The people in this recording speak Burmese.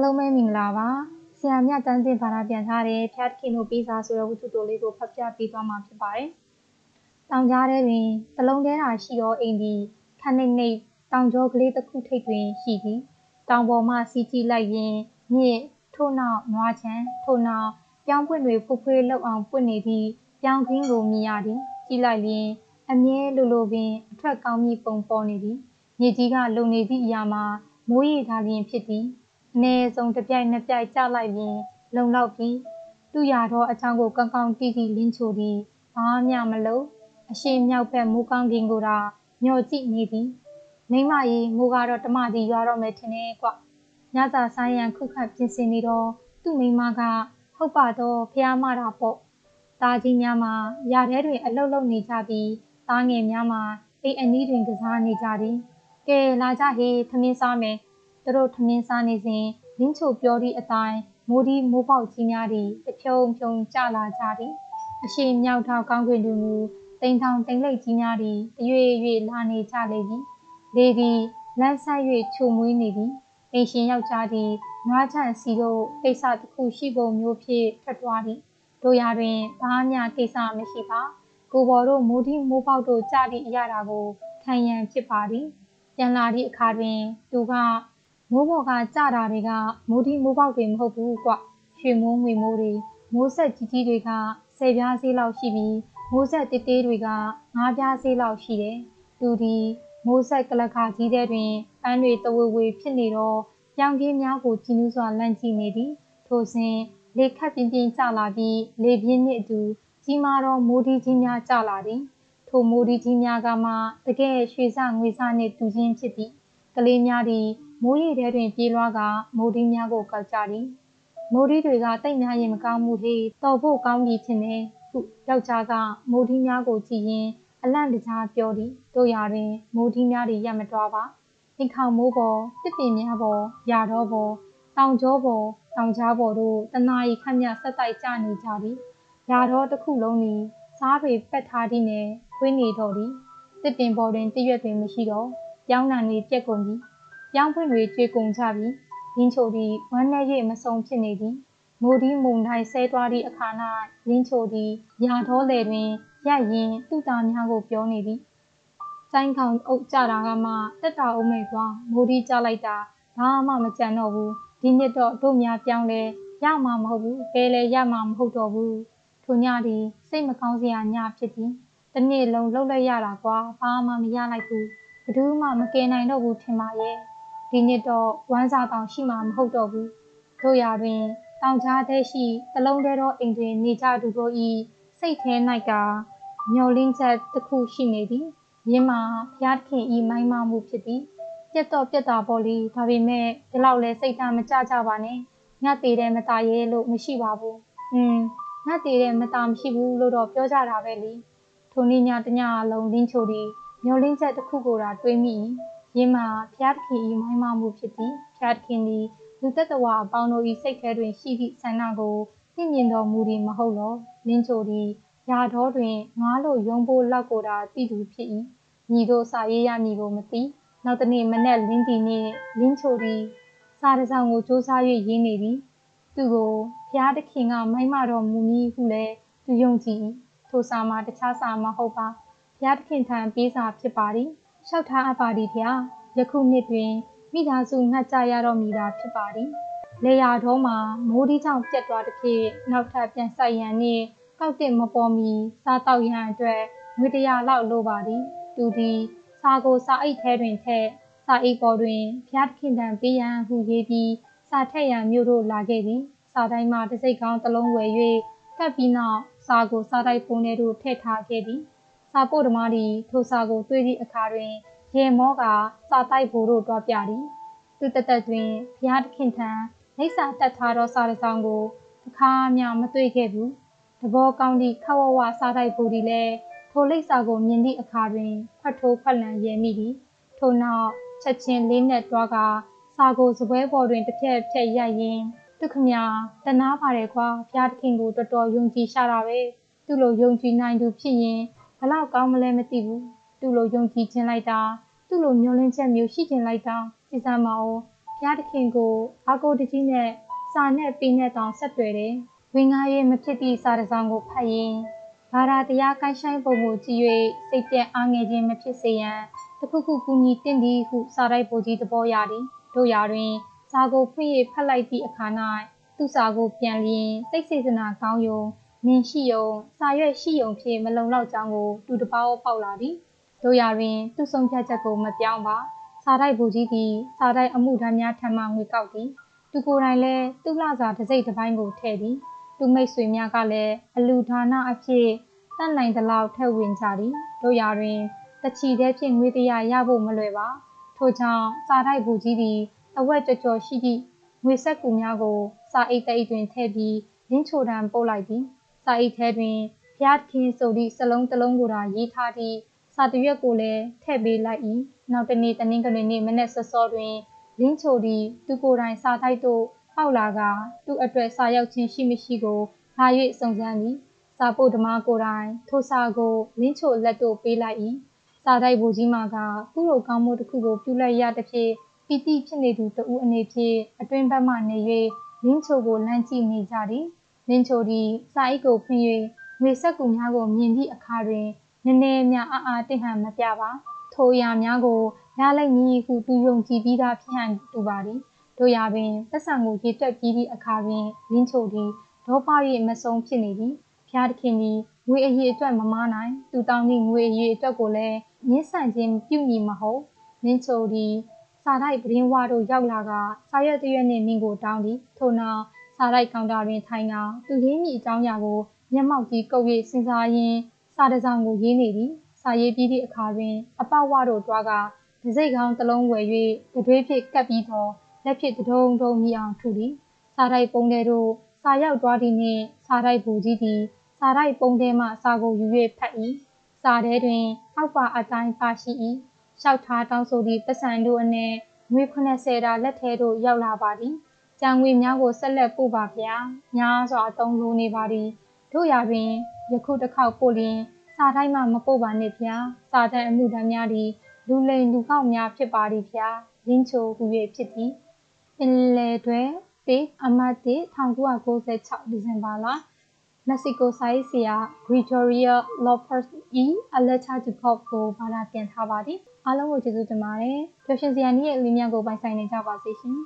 အားလုံးပဲမင်္ဂလာပါဆရာမြတ်တန်းတင်ဘာသာပြန်ထားတဲ့ဖျားတခင်တို့ပေးစာဆိုတဲ့ဝတ္ထုတိုလေးကိုဖတ်ပြပေးသွားမှာဖြစ်ပါတယ်။တောင်ကြားထဲတွင်တလုံးထဲသာရှိသောအိမ်သည်ခန်းနှိမ့်နှိမ့်တောင်ကျောကလေးတစ်ခုထိပ်တွင်ရှိသည်။တောင်ပေါ်မှစီးကြည့်လိုက်ရင်မြစ်ထို့နောက်နွားချံထို့နောက်ပြောင်းပွင့်တွေဖွဖွေးလောက်အောင်ပွင့်နေသည့်ပြောင်းခင်းကိုမြင်ရသည်။ကြည့်လိုက်ရင်အမြဲလိုလိုပင်အထက်ကောင်းမြပုံပေါ်နေသည်။မြေကြီးကလုံနေသည့်အရာမှာမိုးရေထားလျင်ဖြစ်သည်။အ နည်းဆုံးတစ်ပြိုင်နှစ်ပြိုင်ကျလိုက်ရင်လုံလောက်ပြီသူရသောအချောင်းကိုကောင်းကောင်းတီးတီးလင်းချိုသည်ဘာမှမလုပ်အရှိမြောက်ဘက်မူကောင်းကင်ကိုသာညော်ကြည့်နေသည်မိမကြီးမူကတော့တမသည်ရွာတော့မယ်ထင်တယ်ကွညစာဆိုင်ရန်ခုခတ်ပြင်ဆင်နေတော့သူ့မိမကဟုတ်ပါတော့ဖះမတာပေါ့တာကြီးများမှာရာထဲတွင်အလုတ်လုတ်နေကြပြီးသားငယ်များမှာအိမ်အနီးတွင်ကစားနေကြသည်ကဲလာကြဟေးသမင်းစားမယ် သူတို့ထမင်းစားနေစဉ်လင်းချိုပြောသည့်အတိုင်းမိုးဒီမိုးပေါက်ကြီးများသည်တဖြုံဖြုံကျလာကြသည်အရှိမြောက်ထောက်ကောင်းကင်တွင်မူတိမ်ထောင်တိမ်လိပ်ကြီးများသည်တရွေ့ရွေ့လာနေကြလေသည်လေသည်လမ်းဆိုင်၍ချုံမွေးနေသည်အိမ်ရှင်ယောက်ျားသည်နွားချန့်စီတို့ကိစ္စတစ်ခုရှိပုံမျိုးဖြင့်ထွက်သွားသည်တို့ရာတွင်ဘာမှကိစ္စမရှိပါကိုဘော်တို့မိုးဒီမိုးပေါက်တို့ကြသည့်အရာတာကိုခံရန်ဖြစ်ပါသည်ပြန်လာသည့်အခါတွင်သူက မိုးပေါ်ကကြတာတွေကမိုးဒီမိုးပေါက်တွေမဟုတ်ဘူးကွရွှေမိုးငွေမိုးတွေမိုးဆက်ကြီးကြီးတွေကဆယ်ပြားစေးလောက်ရှိပြီးမိုးဆက်တေးသေးတွေကငါးပြားစေးလောက်ရှိတယ်သူဒီမိုးဆက်ကလခါကြီးတဲ့တွင်ပန်းတွေတဝေဝေဖြစ်နေတော့ပြောင်းကြီးများကိုကြည်နူးစွာလန့်ကြည့်နေသည်ထိုစဉ်လေခတ်ပြင်းပြင်းကျလာပြီးလေပြင်းနှင့်အတူကြီးမားသောမိုးဒီကြီးများကျလာသည်ထိုမိုးဒီကြီးများကမှတကယ်ရွှေစငွေစနှင့်တူချင်းဖြစ်သည် ကလေးများသည်မိုးရေထဲတွင်ပြေးလွှားကမိုးဒီများကိုကောက်ကြသည်မိုးဒီတွေကတိတ်များရင်မကောင်းမှုဟေးတော်ဖို့ကောင်းပြီထင်တယ်ဟုယောက်ျားကမိုးဒီများကိုကြည့်ရင်အလန့်တကြားပြောသည်တို့ရာတွင်မိုးဒီများတွေရက်မတွားပါအိမ်ခေါမိုးပေါ်တစ်ပင်များပေါ်ရာတော့ပေါ်တောင်ကျောပေါ်တောင်ကြားပေါ်တို့တနာရီခန့်မြဆက်တိုက်ကျနေကြသည်ရာတော့တစ်ခုလုံးသည်စားပေပက်ထားသည့်နယ်ခွေးနေတော်သည်တစ်ပင်ပေါ်တွင်တရွက်တွင်မရှိတော့ ပြောင်းနံတွေပြက်ကုန်သည်ပြောင်းဖွင့်တွေကျွေကုန်ကြပြီ။လင်းချိုသည်ဝမ်းနည်း၍မဆုံးဖြစ်နေသည်။မိုးဒီမုန်တိုင်းဆဲသွားသည့်အခါ၌လင်းချိုသည်ရာတော်လေတွင်ရက်ရင်သူ့သားများကိုပြောနေသည်။စိုင်းခေါင်အုပ်ကြတာကမှတက်တာအောင်မဲ့ကွာမိုးဒီကြလိုက်တာဘာမှမကြံတော့ဘူး။ဒီနှစ်တော့တို့များပြောင်းလဲရမှာမဟုတ်ဘူး။ကဲလဲရမှာမဟုတ်တော့ဘူး။ထိုညသည်စိတ်မကောင်းစရာညဖြစ်သည်။တနေ့လုံးလှုပ်လိုက်ရတာကွာဘာမှမရလိုက်ဘူး။ ဘယ်သူမှမကယ်နိုင်တော့ဘူးထင်ပါရဲ့။ဒီနှစ်တော့ဝမ်းစာတောင်ရှိမှာမဟုတ်တော့ဘူးတို့ရာတွင်တောင်ကြားထဲရှိတလုံးတဲသောအိမ်တွင်နေကြသူတို့၏စိတ်ထဲ၌ကမျောလင်းချက်တစ်ခုရှိနေသည်ရင်းမှာဘုရားသခင်ဤမိုင်းမမှုဖြစ်သည်ပြတ်တော့ပြတ်တာပေါ့လေဒါပေမဲ့ဒီလောက်လဲစိတ်ထားမကြကြပါနဲ့ငါသေးတယ်မตายရဲလို့မရှိပါဘူးอืมငါသေးတယ်မตายမရှိဘူးလို့တော့ပြောကြတာပဲလေထိုနေ့ညတညလုံးလင်းချိုသည် မျောလင်းချက်တစ်ခုကိုသာတွေးမိယင်းမှာဖျားသခင်၏မိုင်းမမှုဖြစ်သည်ဖျားသခင်သည်လူသက်တဝါအပေါင်းတို့၏စိတ်ထဲတွင်ရှိသည့်ဆန္ဒကိုသိမြင်တော်မူသည်မဟုတ်လောလင်းချိုသည်ရာတော်တွင်ငားလိုယုံဖို့လောက်ကိုသာသိသူဖြစ်၏ညီတို့စာရေးရမည်ကိုမသိနောက်တနေ့မနက်လင်းတီနှင့်လင်းချိုသည်စာတစောင်ကိုစူးစမ်း၍ရင်းနေသည်သူကိုဖျားသခင်ကမိုင်းမတော်မူမည်ဟုလည်းသူယုံကြည်၏ထိုစာမှာတခြားစာမဟုတ်ပါ ဖျားသခင်ထံပေးစာဖြစ်ပါသည်လျှောက်ထားအပ်ပါသည်ဗျာယခုနှစ်တွင်မိသားစုငှက်ကြရတော့မည်သာဖြစ်ပါသည်လေယာတော်မှာမိုးဒီကြောင့်ပြတ်သွားသည်ဖြင့်နောက်ထပ်ပြန်ဆိုင်ရန်နှင့်ကောက်တစ်မပေါ်မီစားတောက်ရန်အတွက်ငွေတရာလောက်လိုပါသည်သူသည်စာကိုစာအိတ်ထဲတွင်ထည့်စာအိတ်ပေါ်တွင်ဖျားခင်တံပေးရန်ဟုရေးပြီးစာထက်ရန်မြို့တို့လာခဲ့သည်စာတိုင်းမှာတစိတ်ကောင်းတစ်လုံးဝယ်၍ကပ်ပြီးနောက်စာကိုစာတိုက်ပုံထဲသို့ထည့်ထားခဲ့သည် စာပို့ဓမ္မသည်ထိုစာကိုတွေ့သည့်အခါတွင်ရေမောကစာတိုက်ဖို့တို့တွားပြသည်သူတသက်တွင်ဘုရားသခင်ထံလိပ်စာတက်ထားသောစာတစ်စောင်ကိုတစ်ခါမှမတွေ့ခဲ့ဘူးတဘောကောင်းသည့်ခဝဝစာတိုက်ဖို့ဒီလဲထိုလိပ်စာကိုမြင်သည့်အခါတွင်ဖတ်ထိုးဖတ်လန်ရဲမိသည်ထို့နောက်ချက်ချင်းလေးနဲ့တွားကစာကိုစပွဲပေါ်တွင်တစ်ဖြက်ဖြက်ရိုက်ရင်းသူခမတနာပါတယ်ကွာဘုရားသခင်ကိုတော်တော်ယုံကြည်ရှာတာပဲသူ့လိုယုံကြည်နိုင်သူဖြစ်ရင် ဘလောက်ကောင်းမလဲမသိဘူးသူ့လိုယုံကြည်ခြင်းလိုက်တာသူ့လိုမျောလင်းချက်မျိုးရှိခြင်းလိုက်တာကြည်စမ်းမအောင်ဖဘုရားသခင်ကိုအာကိုတကြီးနဲ့စာနဲ့ပြီးနဲ့တောင်ဆက်တွေ့တယ်။ဝင်ငါ၍မဖြစ်သည့်စာတစ်စောင်ကိုဖတ်ရင်ဘာသာတရားကိုင်းဆိုင်ပုံကိုကြည့်၍စိတ်ပြက်အားငယ်ခြင်းမဖြစ်စေရန်တခုခုကူညီတင့်သည်ဟုစာရိုက်ပိုကြီးသဘောရသည်တို့ရာတွင်စာကိုဖွင့်၍ဖတ်လိုက်သည့်အခါ၌သူစာကိုပြန်လျင်စိတ်စေတနာကောင်းယုံ မြင်ရှိယုံစာရွက်ရှိယုံဖြင့်မလုံလောက်ကြောင်းကိုတူတပေါပေါက်လာသည်တို့ရာတွင်သူဆုံးဖြတ်ချက်ကိုမပြောင်းပါစာတိုက်ဘူကြီးသည်စာတိုက်အမှုထမ်းများထံမှငွေကောက်သည်သူကိုယ်တိုင်လည်းသူ့လှစာတစ်စိတ်တစ်ပိုင်းကိုထည့်သည်သူမိတ်ဆွေများကလည်းအလူဒါနအဖြစ်တတ်နိုင်သလောက်ထည့်ဝင်ကြသည်တို့ရာတွင်တချီတဲ့ဖြင့်ငွေတရားရဖို့မလွယ်ပါထို့ကြောင့်စာတိုက်ဘူကြီးသည်အဝက်ကြော်ကြော်ရှိသည့်ငွေဆက်ကူများကိုစာအိတ်တိတ်တွင်ထည့်ပြီးလင်းချိုတံပို့လိုက်သည် စာအိတ်ထဲတွင်ဖျားခင်ဆိုသည့်စလုံးတစ်လုံးကိုသာရေးထားသည့်စာတရွက်ကိုလည်းထည့်ပေးလိုက်၏နောက်တနေ့တနင်္ဂနွေနေ့မနေ့စောစောတွင်လင်းချိုသည်သူကိုယ်တိုင်စာတိုက်သို့ပေါက်လာကသူ့အတွက်စာရောက်ခြင်းရှိမရှိကိုလာ၍စုံစမ်းသည်စာပို့ဓမားကိုယ်တိုင်ထိုစာကိုလင်းချိုလက်သို့ပေးလိုက်၏စာတိုက်ဘူကြီးမှာကကုလိုကောင်းမှုတစ်ခုကိုပြုလိုက်ရသဖြင့်ပီတိဖြစ်နေသူတဦးအနေဖြင့်အတွင်ဘက်မှနေ၍လင်းချိုကိုလမ်းကြည့်နေကြသည် လင်းချိုသည်စာအိတ်ကိုဖွင့်၍ငွေဆက်ကူများကိုမြင်သည့်အခါတွင်နည်းနည်းများအားအားတင့်ဟန်မပြပါထိုအရာများကိုရလိုက်မည်ဟုသူယုံကြည်ပြီးသားဖြစ်ဟန်တူပါသည်တို့ရာပင်သက်ဆံကိုရေတွက်ပြီးသည့်အခါတွင်လင်းချိုသည်ဒေါပ၍မဆုံးဖြစ်နေသည်ဖျားသခင်သည်ငွေအရေးအတွက်မမနိုင်သူတောင်းသည့်ငွေအရေးအတွက်ကိုလည်းညှင်းဆန်ခြင်းပြုမည်မဟုတ်လင်းချိုသည်စာတိုက်ပရင်ဝါတို့ရောက်လာကစာရွက်တရွက်နှင့်မင်းကိုတောင်းသည်ထို့နောက် စာတိုက်ကောင်တာတွင်ထိုင်ကသူရင်းမိအကြောင်းအရာကိုမျက်မှောက်ကြီးကုပ်၍စဉ်းစားရင်းစာတစောင်ကိုရေးနေသည်စာရေးပြီးသည့်အခါတွင် အပဝတို့တွားကဒစိတ်ကောင်းတစ်လုံးဝယ်၍တတွေးဖြင့်ကပ်ပြီးတော့လက်ဖြင့်တဒုံဒုံမြအောင်ထူသည်စာတိုက်ပုံးတဲ့တို့စာရောက်တွားသည်နှင့်စာတိုက်ဘူကြီးသည်စာတိုက်ပုံးထဲမှစာကိုယူ၍ဖတ်၏စာထဲတွင်အောက်ပါအတိုင်းပါရှိ၏လျှောက်ထားတောင်းဆိုသည့်ပတ်စံတို့အနက်ငွေ80တာလက်ထဲသို့ရောက်လာပါသည် ကြံငွေများကိုဆက်လက်ပို့ပါဗျာများစွာအသုံးလိုနေပါသည်တို့ရာတွင်ယခုတစ်ခေါက်ပို့လျင်စာတိုင်းမှမပို့ပါနဲ့ဗျာစာတန်အမှုတမ်းများသည်လူလိန်လူကောက်များဖြစ်ပါသည်ဗျာလင်းချိုဟူ၍ဖြစ်သည်ပင်လယ်တွင်ပေအမတ်တိ1996ဒီဇင်ဘာလမက္ဆီကိုဆိုင်ဆီယာဂရီတိုရီယာလော့ပတ်ဤအလက်ချာဂျူကော့ကိုဘာသာပြန်ထားပါသည်အားလုံးကိုကျေးဇူးတင်ပါတယ်ပျော်ရွှင်စရာနည်းရဲ့အလေးများကိုပိုင်ဆိုင်နေကြပါစေရှင်